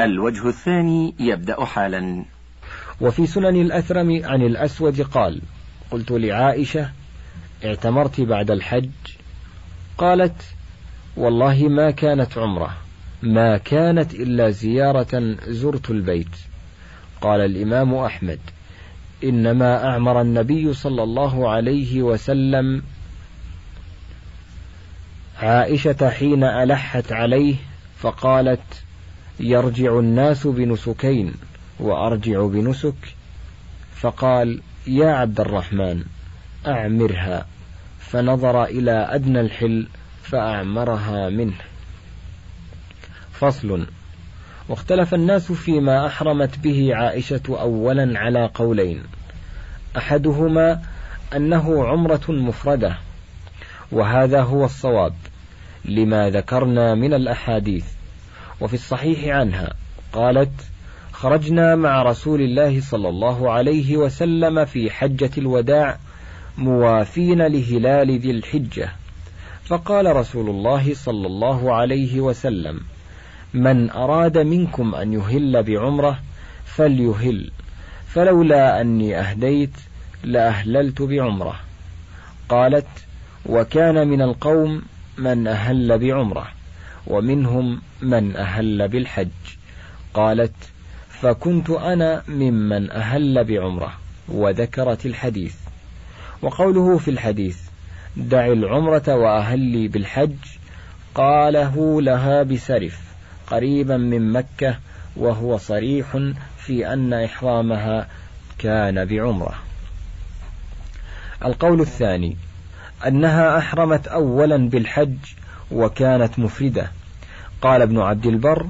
الوجه الثاني يبدأ حالا. وفي سنن الأثرم عن الأسود قال قلت لعائشة اعتمرت بعد الحج؟ قالت والله ما كانت عمرة ما كانت إلا زيارة زرت البيت. قال الإمام أحمد إنما أعمر النبي صلى الله عليه وسلم. عائشة حين ألحت عليه فقالت يرجع الناس بنسكين وأرجع بنسك؟ فقال يا عبد الرحمن أعمرها. فنظر إلى أدنى الحل فأعمرها منه. فصل. واختلف الناس فيما أحرمت به عائشة أولا على قولين. أحدهما أنه عمرة مفردة وهذا هو الصواب لما ذكرنا من الأحاديث. وفي الصحيح عنها قالت خرجنا مع رسول الله صلى الله عليه وسلم في حجة الوداع موافين لهلال ذي الحجة. فقال رسول الله صلى الله عليه وسلم من أراد منكم أن يهل بعمرة فليهل فلولا أني أهديت لأهللت بعمرة. قالت وكان من القوم من أهل بعمرة. ومنهم من أهل بالحج. قالت فكنت أنا ممن أهل بعمرة وذكرت الحديث. وقوله في الحديث دع العمرة وأهلي بالحج. قاله لها بسرف قريبا من مكة وهو صريح في أن إحرامها كان بعمرة. القول الثاني أنها أحرمت أولا بالحج وكانت مفردة. قال ابن عبد البر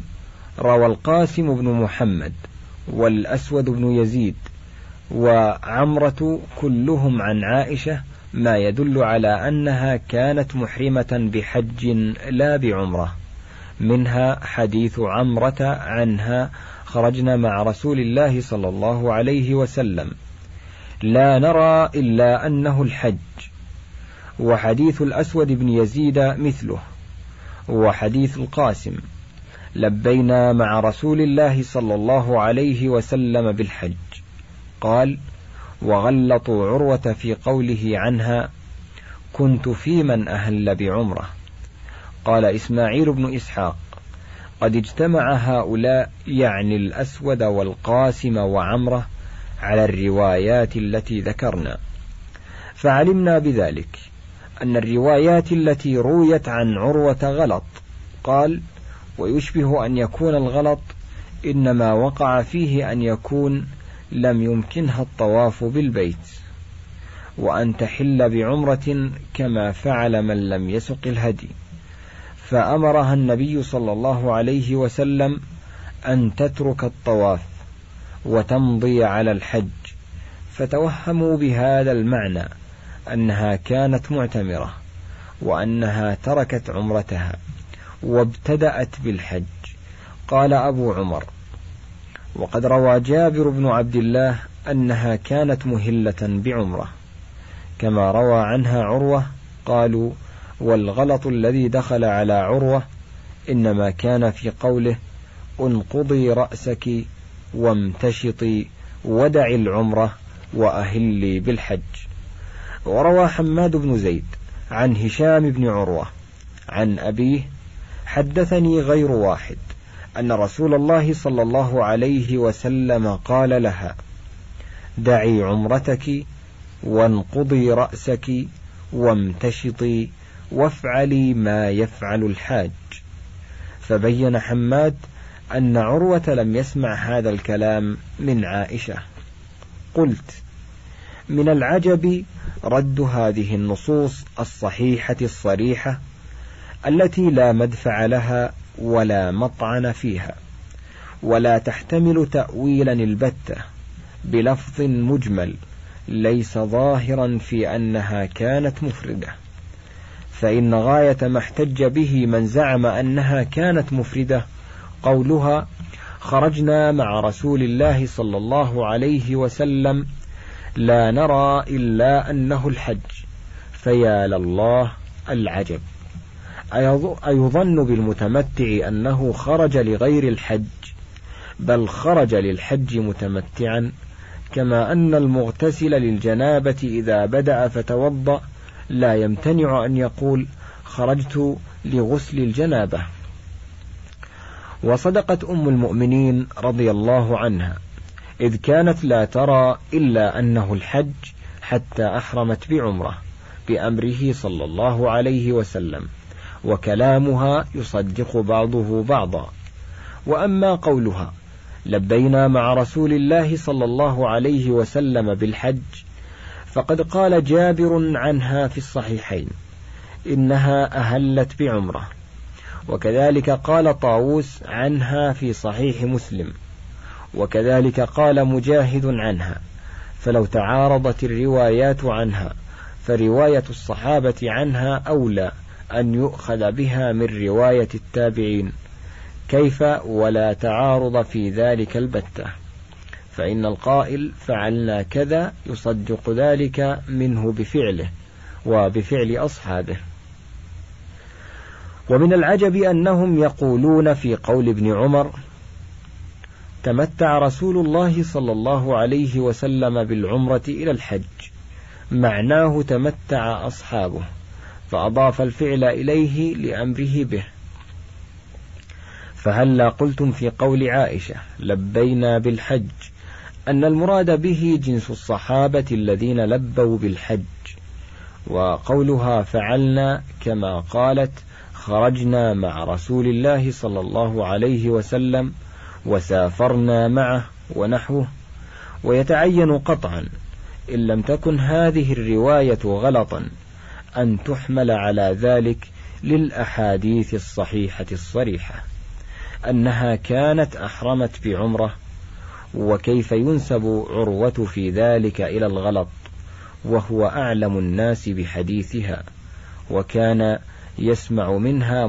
روى القاسم بن محمد والأسود بن يزيد وعمرة كلهم عن عائشة ما يدل على أنها كانت محرمة بحج لا بعمرة. منها حديث عمرة عنها خرجنا مع رسول الله صلى الله عليه وسلم. لا نرى إلا أنه الحج. وحديث الأسود بن يزيد مثله وحديث القاسم لبينا مع رسول الله صلى الله عليه وسلم بالحج. قال وغلطوا عروة في قوله عنها كنت في من أهل بعمرة. قال إسماعيل بن إسحاق قد اجتمع هؤلاء يعني الأسود والقاسم وعمرة على الروايات التي ذكرنا. فعلمنا بذلك. أن الروايات التي رويت عن عروة غلط. قال ويشبه أن يكون الغلط إنما وقع فيه أن يكون لم يمكنها الطواف بالبيت وأن تحل بعمرة كما فعل من لم يسق الهدي. فأمرها النبي صلى الله عليه وسلم أن تترك الطواف وتمضي على الحج فتوهموا بهذا المعنى. أنها كانت معتمرة وأنها تركت عمرتها وابتدأت بالحج. قال أبو عمر وقد روى جابر بن عبد الله أنها كانت مهلة بعمرة. كما روى عنها عروة قالوا والغلط الذي دخل على عروة إنما كان في قوله انقضي رأسك وامتشطي ودعي العمرة وأهلي بالحج. وروى حماد بن زيد عن هشام بن عروة عن أبيه حدثني غير واحد أن رسول الله صلى الله عليه وسلم قال لها دعي عمرتك وانقضي رأسك وامتشطي وافعلي ما يفعل الحاج فبين حماد أن عروة لم يسمع هذا الكلام من عائشة. قلت من العجب رد هذه النصوص الصحيحة الصريحة التي لا مدفع لها ولا مطعن فيها ولا تحتمل تأويلا البتة بلفظ مجمل ليس ظاهرا في أنها كانت مفردة. فإن غاية ما احتج به من زعم أنها كانت مفردة قولها خرجنا مع رسول الله صلى الله عليه وسلم لا نرى إلا أنه الحج. فيا لله العجب. أيظن بالمتمتع أنه خرج لغير الحج بل خرج للحج متمتعا كما أن المغتسل للجنابة إذا بدأ فتوضأ لا يمتنع أن يقول خرجت لغسل الجنابة. وصدقت أم المؤمنين رضي الله عنها. إذ كانت لا ترى إلا أنه الحج حتى أحرمت بعمرة بأمره صلى الله عليه وسلم وكلامها يصدق بعضه بعضا. وأما قولها لبينا مع رسول الله صلى الله عليه وسلم بالحج فقد قال جابر عنها في الصحيحين إنها أهلت بعمرة. وكذلك قال طاووس عنها في صحيح مسلم وكذلك قال مجاهد عنها فلو تعارضت الروايات عنها فرواية الصحابة عنها أولى أن يؤخذ بها من رواية التابعين. كيف؟ ولا تعارض في ذلك البتة. فإن القائل فعلنا كذا يصدق ذلك منه بفعله وبفعل أصحابه. ومن العجب أنهم يقولون في قول ابن عمر تمتع رسول الله صلى الله عليه وسلم بالعمرة إلى الحج. معناه تمتع أصحابه فأضاف الفعل إليه لأمره به. فهلا قلتم في قول عائشة لبينا بالحج أن المراد به جنس الصحابة الذين لبوا بالحج. وقولها فعلنا كما قالت خرجنا مع رسول الله صلى الله عليه وسلم وسافرنا معه ونحوه ويتعين قطعا إن لم تكن هذه الرواية غلطا أن تحمل على ذلك للأحاديث الصحيحة الصريحة أنها كانت أحرمت بعمرة وكيف ينسب عروة في ذلك إلى الغلط وهو أعلم الناس بحديثها وكان يسمع منها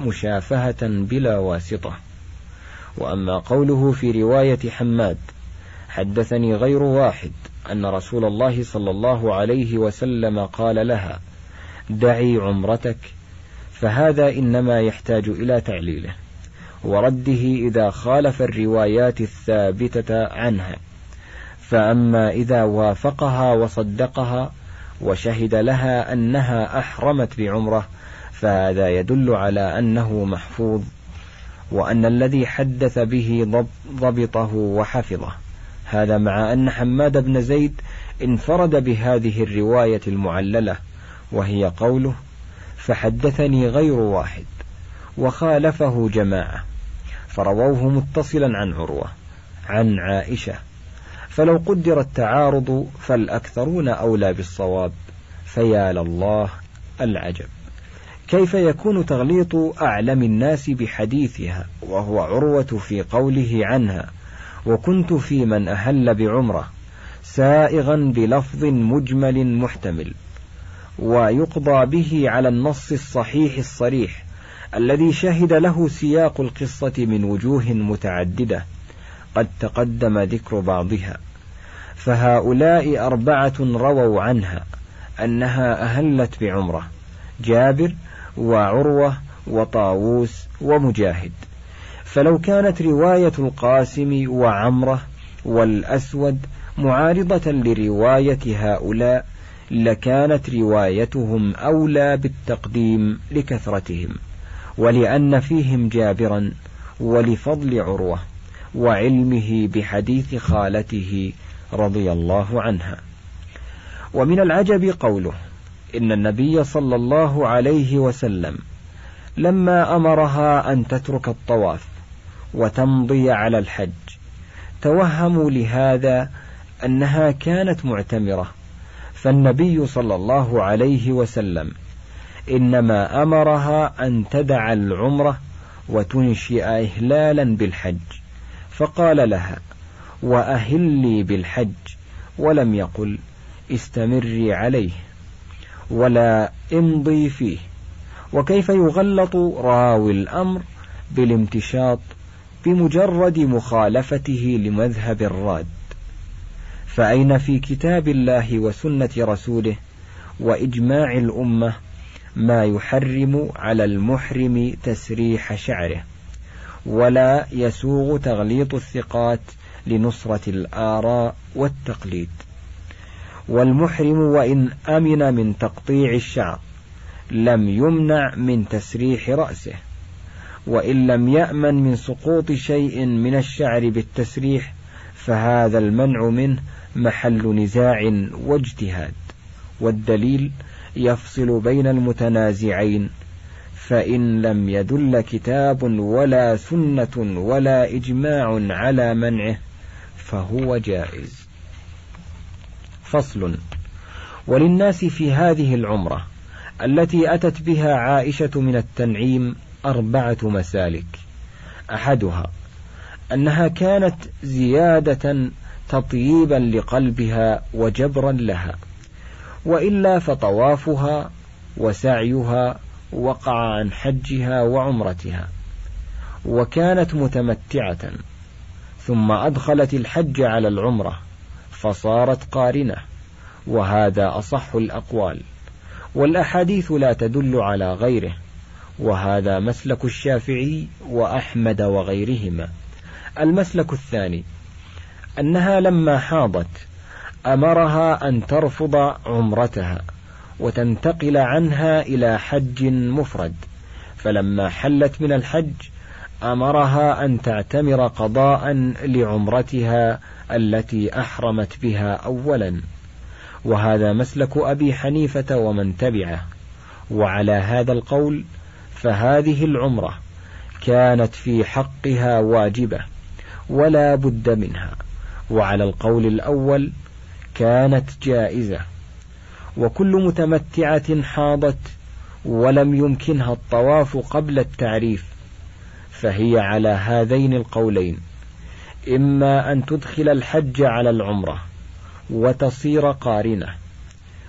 مشافهة بلا واسطة وأما قوله في رواية حماد حدثني غير واحد أن رسول الله صلى الله عليه وسلم قال لها دعي عمرتك فهذا إنما يحتاج إلى تعليله ورده إذا خالف الروايات الثابتة عنها فأما إذا وافقها وصدقها وشهد لها أنها أحرمت بعمره فهذا يدل على أنه محفوظ. وأن الذي حدث به ضبطه وحفظه. هذا مع أن حماد بن زيد انفرد بهذه الرواية المعللة وهي قوله فحدثني غير واحد وخالفه جماعة فرووه متصلا عن عروة عن عائشة. فلو قدر التعارض فالأكثرون أولى بالصواب فيا لله العجب. كيف يكون تغليط أعلم الناس بحديثها وهو عروة في قوله عنها وكنت في من أهل بعمرة سائغا بلفظ مجمل محتمل ويقضى به على النص الصحيح الصريح الذي شهد له سياق القصة من وجوه متعددة قد تقدم ذكر بعضها فهؤلاء أربعة رووا عنها أنها أهلت بعمرة جابر وعروة وطاووس ومجاهد. فلو كانت رواية القاسم وعمرة والأسود معارضة لرواية هؤلاء لكانت روايتهم أولى بالتقديم لكثرتهم ولأن فيهم جابرا ولفضل عروة وعلمه بحديث خالته رضي الله عنها. ومن العجب قوله إن النبي صلى الله عليه وسلم لما أمرها أن تترك الطواف وتمضي على الحج توهموا لهذا أنها كانت معتمرة. فالنبي صلى الله عليه وسلم إنما أمرها أن تدع العمرة وتنشئ إهلالا بالحج. فقال لها وأهلي بالحج ولم يقل استمري عليه. ولا امضي فيه. وكيف يغلط راوي الأمر بالامتشاط بمجرد مخالفته لمذهب الراد؟ فأين في كتاب الله وسنة رسوله وإجماع الأمة ما يحرم على المحرم تسريح شعره ولا يسوغ تغليط الثقات لنصرة الآراء والتقليد؟ والمحرم وإن أمن من تقطيع الشعر لم يمنع من تسريح رأسه وإن لم يأمن من سقوط شيء من الشعر بالتسريح فهذا المنع منه محل نزاع واجتهاد. والدليل يفصل بين المتنازعين فإن لم يدل كتاب ولا سنة ولا إجماع على منعه فهو جائز. فصل. وللناس في هذه العمرة التي أتت بها عائشة من التنعيم أربعة مسالك. أحدها أنها كانت زيادة تطييبا لقلبها وجبرا لها وإلا فطوافها وسعيها وقع عن حجها وعمرتها وكانت متمتعة ثم أدخلت الحج على العمرة فصارت قارنة وهذا أصح الأقوال. والأحاديث لا تدل على غيره وهذا مسلك الشافعي وأحمد وغيرهما. المسلك الثاني أنها لما حاضت أمرها أن ترفض عمرتها وتنتقل عنها إلى حج مفرد. فلما حلت من الحج أمرها أن تعتمر قضاء لعمرتها التي أحرمت بها أولا. وهذا مسلك أبي حنيفة ومن تبعه. وعلى هذا القول فهذه العمرة كانت في حقها واجبة ولا بد منها. وعلى القول الأول كانت جائزة. وكل متمتعة حاضت ولم يمكنها الطواف قبل التعريف. فهي على هذين القولين. إما أن تدخل الحج على العمرة وتصير قارنة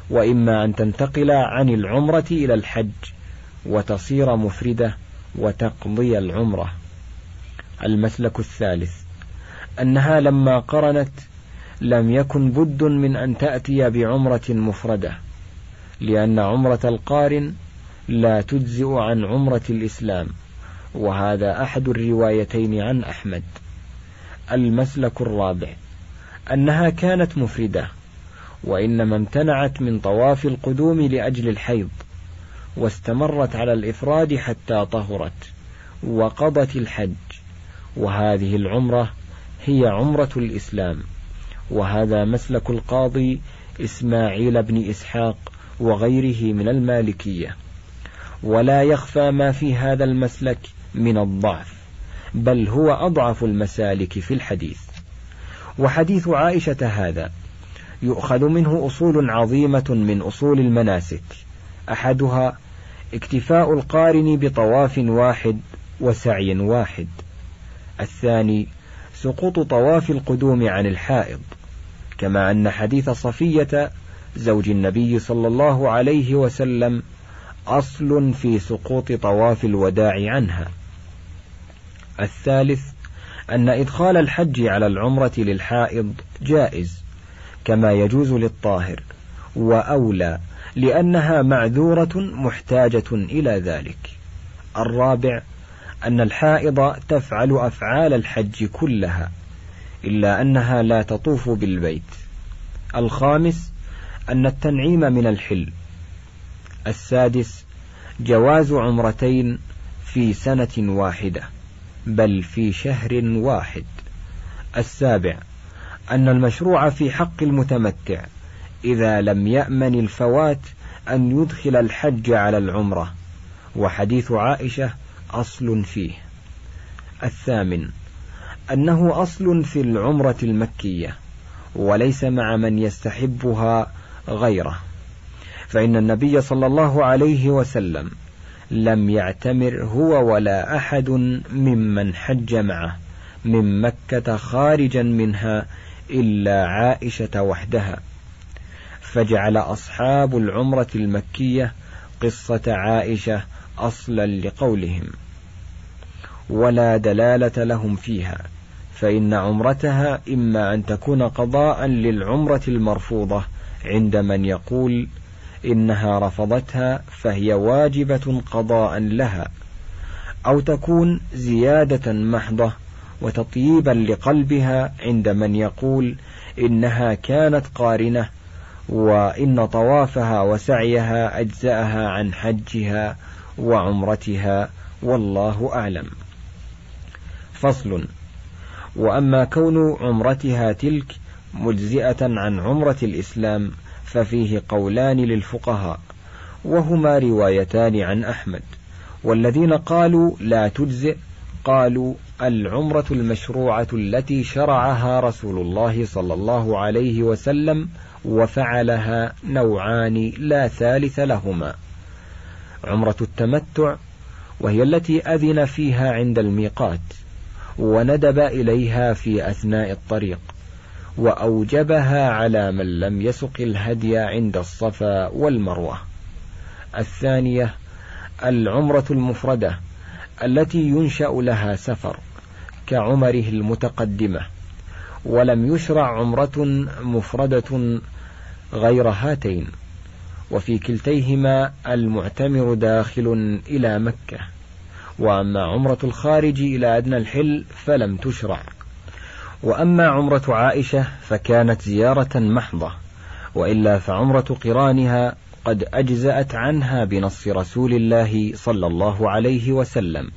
وإما أن تنتقل عن العمرة إلى الحج وتصير مفردة وتقضي العمرة. المسلك الثالث أنها لما قرنت لم يكن بد من أن تأتي بعمرة مفردة لأن عمرة القارن لا تجزئ عن عمرة الإسلام وهذا أحد الروايتين عن أحمد. المسلك الرابع أنها كانت مفردة وإنما امتنعت من طواف القدوم لأجل الحيض واستمرت على الإفراد حتى طهرت وقضت الحج وهذه العمرة هي عمرة الإسلام وهذا مسلك القاضي إسماعيل بن إسحاق وغيره من المالكية ولا يخفى ما في هذا المسلك من الضعف. بل هو أضعف المسالك في الحديث. وحديث عائشة هذا يؤخذ منه أصول عظيمة من أصول المناسك. أحدها اكتفاء القارن بطواف واحد وسعي واحد. الثاني سقوط طواف القدوم عن الحائض كما أن حديث صفية زوج النبي صلى الله عليه وسلم أصل في سقوط طواف الوداع عنها. الثالث أن إدخال الحج على العمرة للحائض جائز كما يجوز للطاهر وأولى لأنها معذورة محتاجة إلى ذلك. الرابع أن الحائض تفعل أفعال الحج كلها إلا أنها لا تطوف بالبيت. الخامس أن التنعيم من الحل. السادس جواز عمرتين في سنة واحدة. بل في شهر واحد. السابع أن المشروع في حق المتمتع إذا لم يأمن الفوات أن يدخل الحج على العمرة. وحديث عائشة أصل فيه. الثامن أنه أصل في العمرة المكية وليس مع من يستحبها غيره. فإن النبي صلى الله عليه وسلم لم يعتمر هو ولا أحد ممن حج معه من مكة خارجا منها إلا عائشة وحدها. فجعل أصحاب العمرة المكية قصة عائشة أصلا لقولهم. ولا دلالة لهم فيها فإن عمرتها إما أن تكون قضاء للعمرة المرفوضة عند من يقول إنها رفضتها فهي واجبة قضاء لها أو تكون زيادة محضة وتطييبا لقلبها عند من يقول إنها كانت قارنة وإن طوافها وسعيها أجزأها عن حجها وعمرتها والله أعلم. فصل وأما كون عمرتها تلك مجزئة عن عمرة الإسلام ففيه قولان للفقهاء وهما روايتان عن أحمد. والذين قالوا لا تجزئ قالوا العمرة المشروعة التي شرعها رسول الله صلى الله عليه وسلم وفعلها نوعان لا ثالث لهما. عمرة التمتع وهي التي أذن فيها عند الميقات وندب إليها في أثناء الطريق. وأوجبها على من لم يسق الهدي عند الصفا والمروة. الثانية العمرة المفردة التي ينشأ لها سفر كعمره المتقدمة ولم يشرع عمرة مفردة غير هاتين وفي كلتيهما المعتمر داخل إلى مكة وأما عمرة الخارج إلى أدنى الحل فلم تشرع. وأما عمرة عائشة فكانت زيارة محضة وإلا فعمرة قرانها قد أجزأت عنها بنص رسول الله صلى الله عليه وسلم.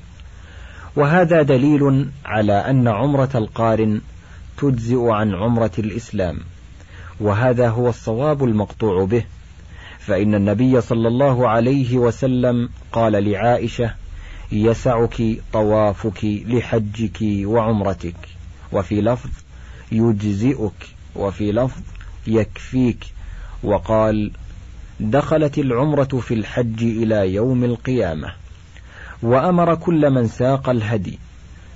وهذا دليل على أن عمرة القارن تجزئ عن عمرة الإسلام وهذا هو الصواب المقطوع به. فإن النبي صلى الله عليه وسلم قال لعائشة يسعك طوافك لحجك وعمرتك. وفي لفظ يجزئك وفي لفظ يكفيك. وقال دخلت العمرة في الحج إلى يوم القيامة وأمر كل من ساق الهدي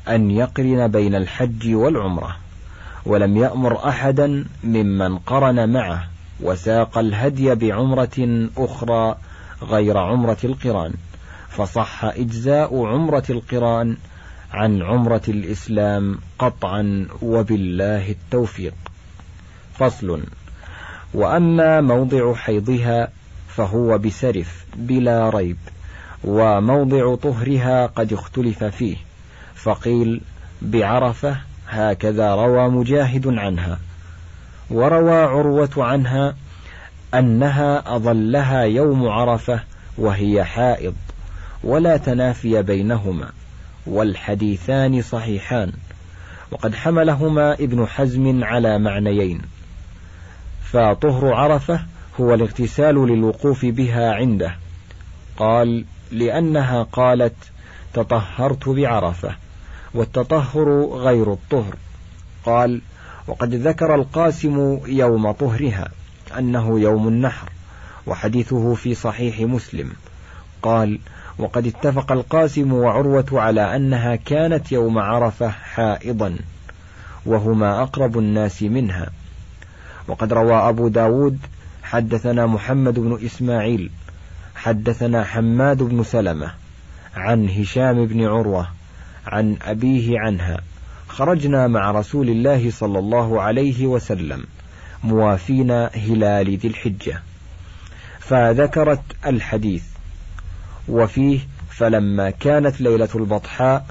أن يقرن بين الحج والعمرة ولم يأمر أحدا ممن قرن معه وساق الهدي بعمرة أخرى غير عمرة القران فصح إجزاء عمرة القران عن عمرة الإسلام قطعا وبالله التوفيق. فصل. وأما موضع حيضها فهو بسرف بلا ريب وموضع طهرها قد اختلف فيه. فقيل بعرفة هكذا روى مجاهد عنها. وروى عروة عنها أنها أظلها يوم عرفة وهي حائض ولا تنافي بينهما. والحديثان صحيحان. وقد حملهما ابن حزم على معنيين. فطهر عرفة هو الاغتسال للوقوف بها عنده. قال لأنها قالت تطهرت بعرفة والتطهر غير الطهر. قال وقد ذكر القاسم يوم طهرها أنه يوم النحر وحديثه في صحيح مسلم. قال وقد اتفق القاسم وعروة على أنها كانت يوم عرفة حائضا وهما أقرب الناس منها. وقد روى أبو داود حدثنا محمد بن إسماعيل حدثنا حماد بن سلمة عن هشام بن عروة عن أبيه عنها. خرجنا مع رسول الله صلى الله عليه وسلم موافين هلال ذي الحجة. فذكرت الحديث. وفيه فلما كانت ليلة البطحاء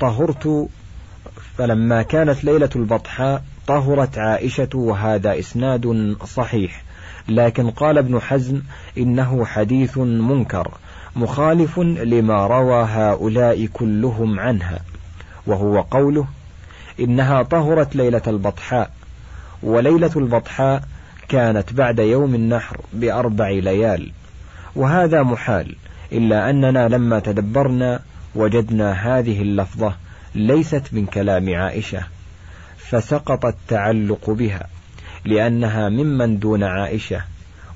طهرت فلما كانت ليلة البطحاء طهرت عائشة وهذا إسناد صحيح. لكن قال ابن حزم إنه حديث منكر مخالف لما روى هؤلاء كلهم عنها. وهو قوله إنها طهرت ليلة البطحاء وليلة البطحاء كانت بعد يوم النحر بأربع ليال. وهذا محال إلا أننا لما تدبرنا وجدنا هذه اللفظة ليست من كلام عائشة فسقط التعلق بها لأنها ممن دون عائشة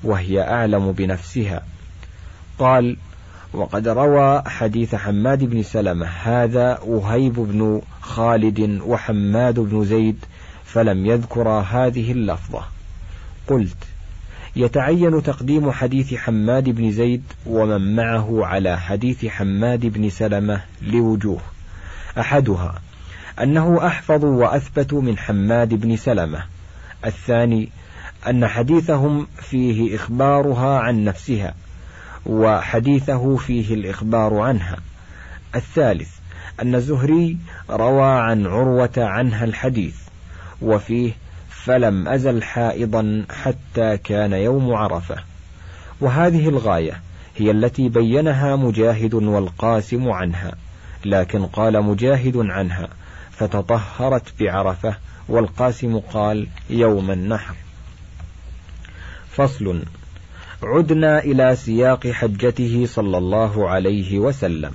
وهي أعلم بنفسها. قال وقد روى حديث حماد بن سلمة هذا وهيب بن خالد وحماد بن زيد فلم يذكرا هذه اللفظة. قلت يتعين تقديم حديث حماد بن زيد ومن معه على حديث حماد بن سلمة لوجوه. أحدها أنه أحفظ وأثبت من حماد بن سلمة. الثاني أن حديثهم فيه إخبارها عن نفسها وحديثه فيه الإخبار عنها. الثالث أن الزهري روى عن عروة عنها الحديث وفيه فلم أزل حائضا حتى كان يوم عرفة. وهذه الغاية هي التي بينها مجاهد والقاسم عنها لكن قال مجاهد عنها فتطهرت بعرفة والقاسم قال يوم النحر. فصل عدنا إلى سياق حجته صلى الله عليه وسلم.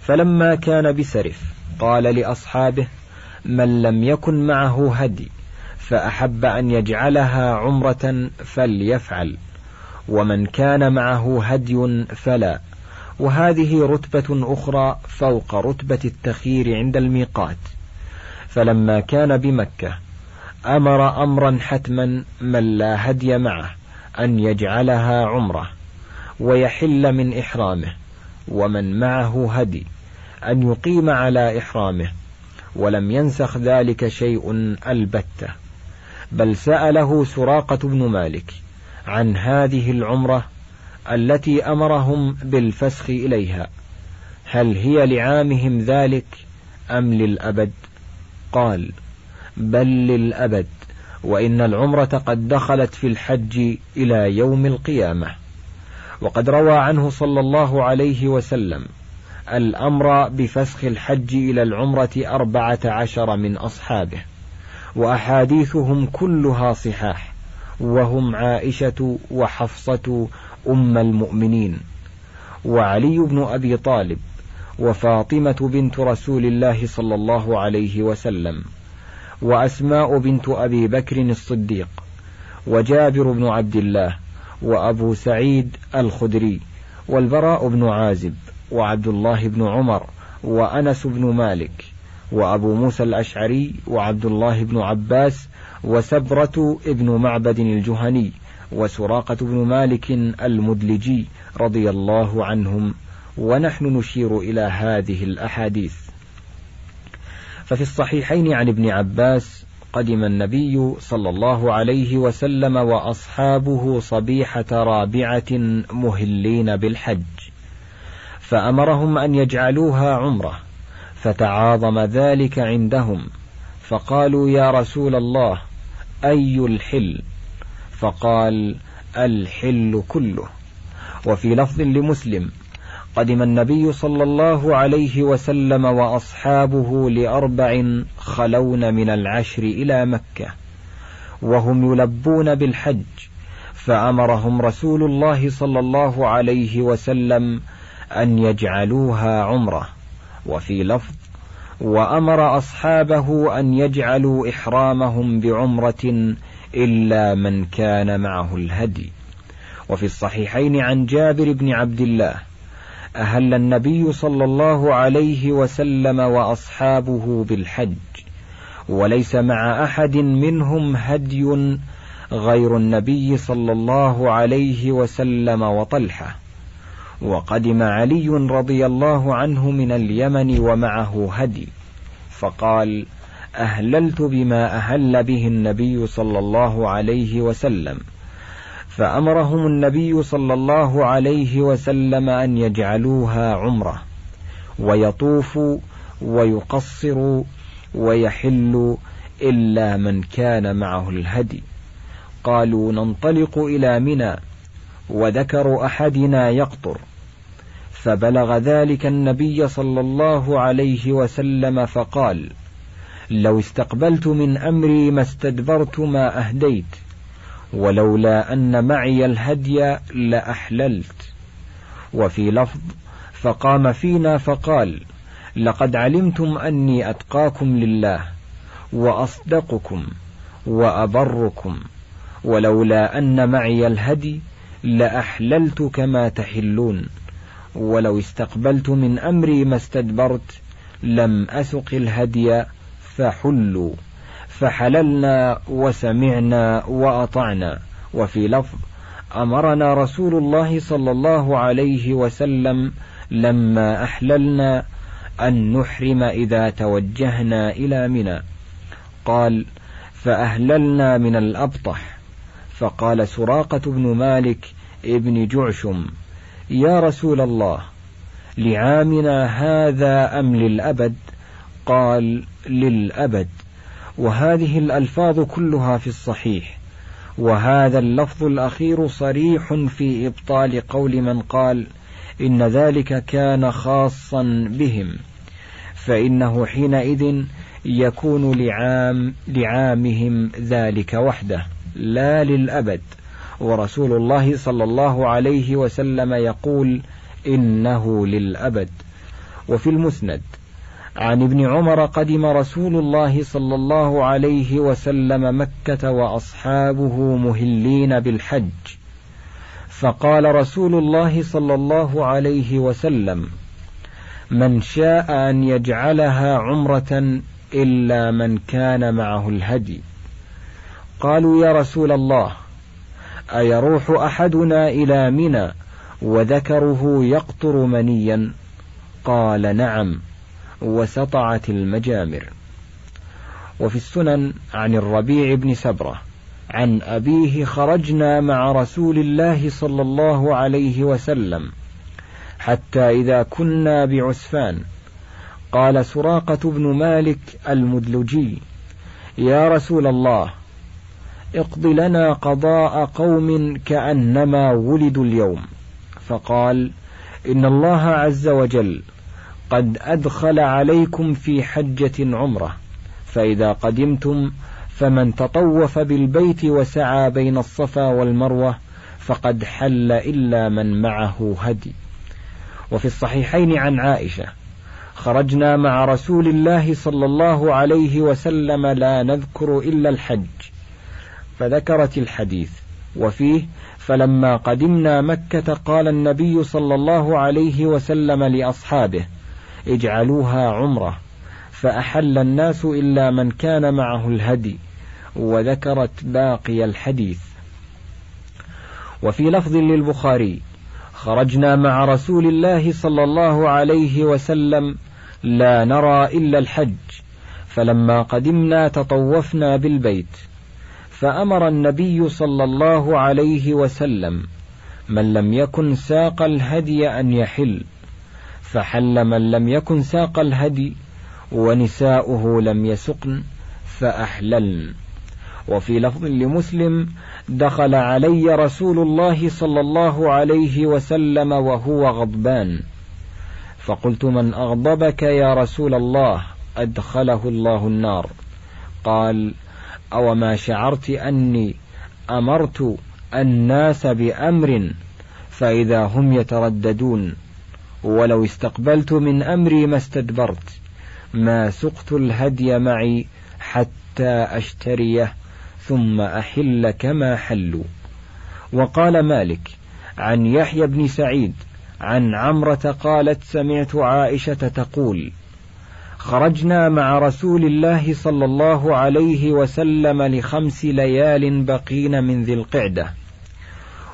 فلما كان بسرف قال لأصحابه من لم يكن معه هدي فأحب أن يجعلها عمرة فليفعل ومن كان معه هدي فلا. وهذه رتبة أخرى فوق رتبة التخيير عند الميقات. فلما كان بمكة أمر أمرا حتما من لا هدي معه أن يجعلها عمرة ويحل من إحرامه ومن معه هدي أن يقيم على إحرامه ولم ينسخ ذلك شيء البتة. بل سأله سراقة بن مالك عن هذه العمرة التي أمرهم بالفسخ إليها هل هي لعامهم ذلك أم للأبد؟ قال بل للأبد وإن العمرة قد دخلت في الحج إلى يوم القيامة. وقد روى عنه صلى الله عليه وسلم الأمر بفسخ الحج إلى العمرة أربعة عشر من أصحابه. وأحاديثهم كلها صحاح وهم عائشة وحفصة أم المؤمنين. وعلي بن أبي طالب وفاطمة بنت رسول الله صلى الله عليه وسلم وأسماء بنت أبي بكر الصديق وجابر بن عبد الله وأبو سعيد الخدري والبراء بن عازب وعبد الله بن عمر وأنس بن مالك وأبو موسى الأشعري وعبد الله بن عباس وسبرة ابن معبد الجهني وسراقة بن مالك المدلجي رضي الله عنهم ونحن نشير إلى هذه الأحاديث. ففي الصحيحين عن ابن عباس قدم النبي صلى الله عليه وسلم وأصحابه صبيحة رابعة مهلين بالحج فأمرهم أن يجعلوها عمرة فتعاظم ذلك عندهم فقالوا يا رسول الله أي الحل؟ فقال الحل كله. وفي لفظ لمسلم قدم النبي صلى الله عليه وسلم وأصحابه لأربع خلون من العشر إلى مكة وهم يلبون بالحج فأمرهم رسول الله صلى الله عليه وسلم أن يجعلوها عمرة. وفي لفظ وأمر أصحابه أن يجعلوا إحرامهم بعمرة إلا من كان معه الهدي. وفي الصحيحين عن جابر بن عبد الله أهل النبي صلى الله عليه وسلم وأصحابه بالحج وليس مع أحد منهم هدي غير النبي صلى الله عليه وسلم وطلحة. وقدم علي رضي الله عنه من اليمن ومعه هدي. فقال أهللت بما أهل به النبي صلى الله عليه وسلم. فأمرهم النبي صلى الله عليه وسلم أن يجعلوها عمرة. ويطوفوا ويقصروا ويحلوا إلا من كان معه الهدي. قالوا ننطلق إلى منى وذكر أحدنا يقطر فبلغ ذلك النبي صلى الله عليه وسلم فقال لو استقبلت من أمري ما استدبرت ما أهديت ولولا أن معي الهدي لأحللت وفي لفظ فقام فينا فقال لقد علمتم أني أتقاكم لله وأصدقكم وأبركم ولولا أن معي الهدي لأحللت كما تحلون ولو استقبلت من أمري ما استدبرت لم أسق الهدي فحلوا فحللنا وسمعنا وأطعنا وفي لفظ أمرنا رسول الله صلى الله عليه وسلم لما أحللنا أن نحرم إذا توجهنا إلى منى. قال فأهللنا من الأبطح. فقال سراقة بن مالك ابن جعشم يا رسول الله لعامنا هذا أم للأبد؟ قال للأبد. وهذه الألفاظ كلها في الصحيح. وهذا اللفظ الأخير صريح في إبطال قول من قال إن ذلك كان خاصا بهم. فإنه حينئذ يكون لعام لعامهم ذلك وحده لا للأبد. ورسول الله صلى الله عليه وسلم يقول إنه للأبد. وفي المسند عن ابن عمر قدم رسول الله صلى الله عليه وسلم مكة وأصحابه مهلين بالحج. فقال رسول الله صلى الله عليه وسلم من شاء أن يجعلها عمرة إلا من كان معه الهدي. قالوا يا رسول الله أيروح أحدنا إلى منى وذكره يقطر منيا؟ قال نعم وسطعت المجامر. وفي السنن عن الربيع بن سبرة عن أبيه خرجنا مع رسول الله صلى الله عليه وسلم حتى إذا كنا بعسفان. قال سراقة بن مالك المدلجي يا رسول الله اقض لنا قضاء قوم كأنما ولدوا اليوم. فقال إن الله عز وجل قد أدخل عليكم في حجة عمرة فإذا قدمتم فمن تطوف بالبيت وسعى بين الصفا والمروة فقد حل إلا من معه هدي. وفي الصحيحين عن عائشة خرجنا مع رسول الله صلى الله عليه وسلم لا نذكر إلا الحج. فذكرت الحديث. وفيه فلما قدمنا مكة قال النبي صلى الله عليه وسلم لأصحابه اجعلوها عمرة. فأحل الناس إلا من كان معه الهدي. وذكرت باقي الحديث. وفي لفظ للبخاري خرجنا مع رسول الله صلى الله عليه وسلم لا نرى إلا الحج. فلما قدمنا تطوفنا بالبيت. فأمر النبي صلى الله عليه وسلم من لم يكن ساق الهدي أن يحل فحل من لم يكن ساق الهدي ونساؤه لم يسقن فأحللن. وفي لفظ لمسلم دخل علي رسول الله صلى الله عليه وسلم وهو غضبان. فقلت من أغضبك يا رسول الله؟ أدخله الله النار. قال أو ما شعرت أني أمرت الناس بأمر فإذا هم يترددون ولو استقبلت من أمري ما استدبرت ما سقت الهدي معي حتى أشتريه ثم أحل كما حلوا. وقال مالك عن يحيى بن سعيد عن عمرة قالت سمعت عائشة تقول خرجنا مع رسول الله صلى الله عليه وسلم لخمس ليال بقين من ذي القعدة.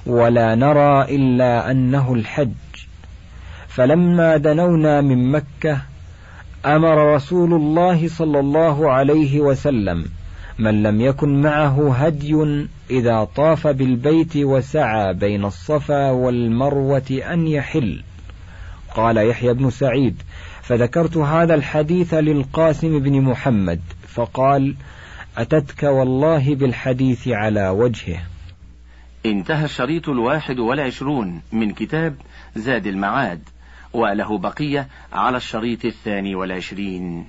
ولا نرى إلا أنه الحج. فلما دنونا من مكة أمر رسول الله صلى الله عليه وسلم من لم يكن معه هدي إذا طاف بالبيت وسعى بين الصفا والمروة أن يحل. قال يحيى بن سعيد فذكرت هذا الحديث للقاسم بن محمد فقال أتتك والله بالحديث على وجهه. انتهى الشريط الواحد والعشرون من كتاب زاد المعاد وله بقية على الشريط الثاني والعشرين.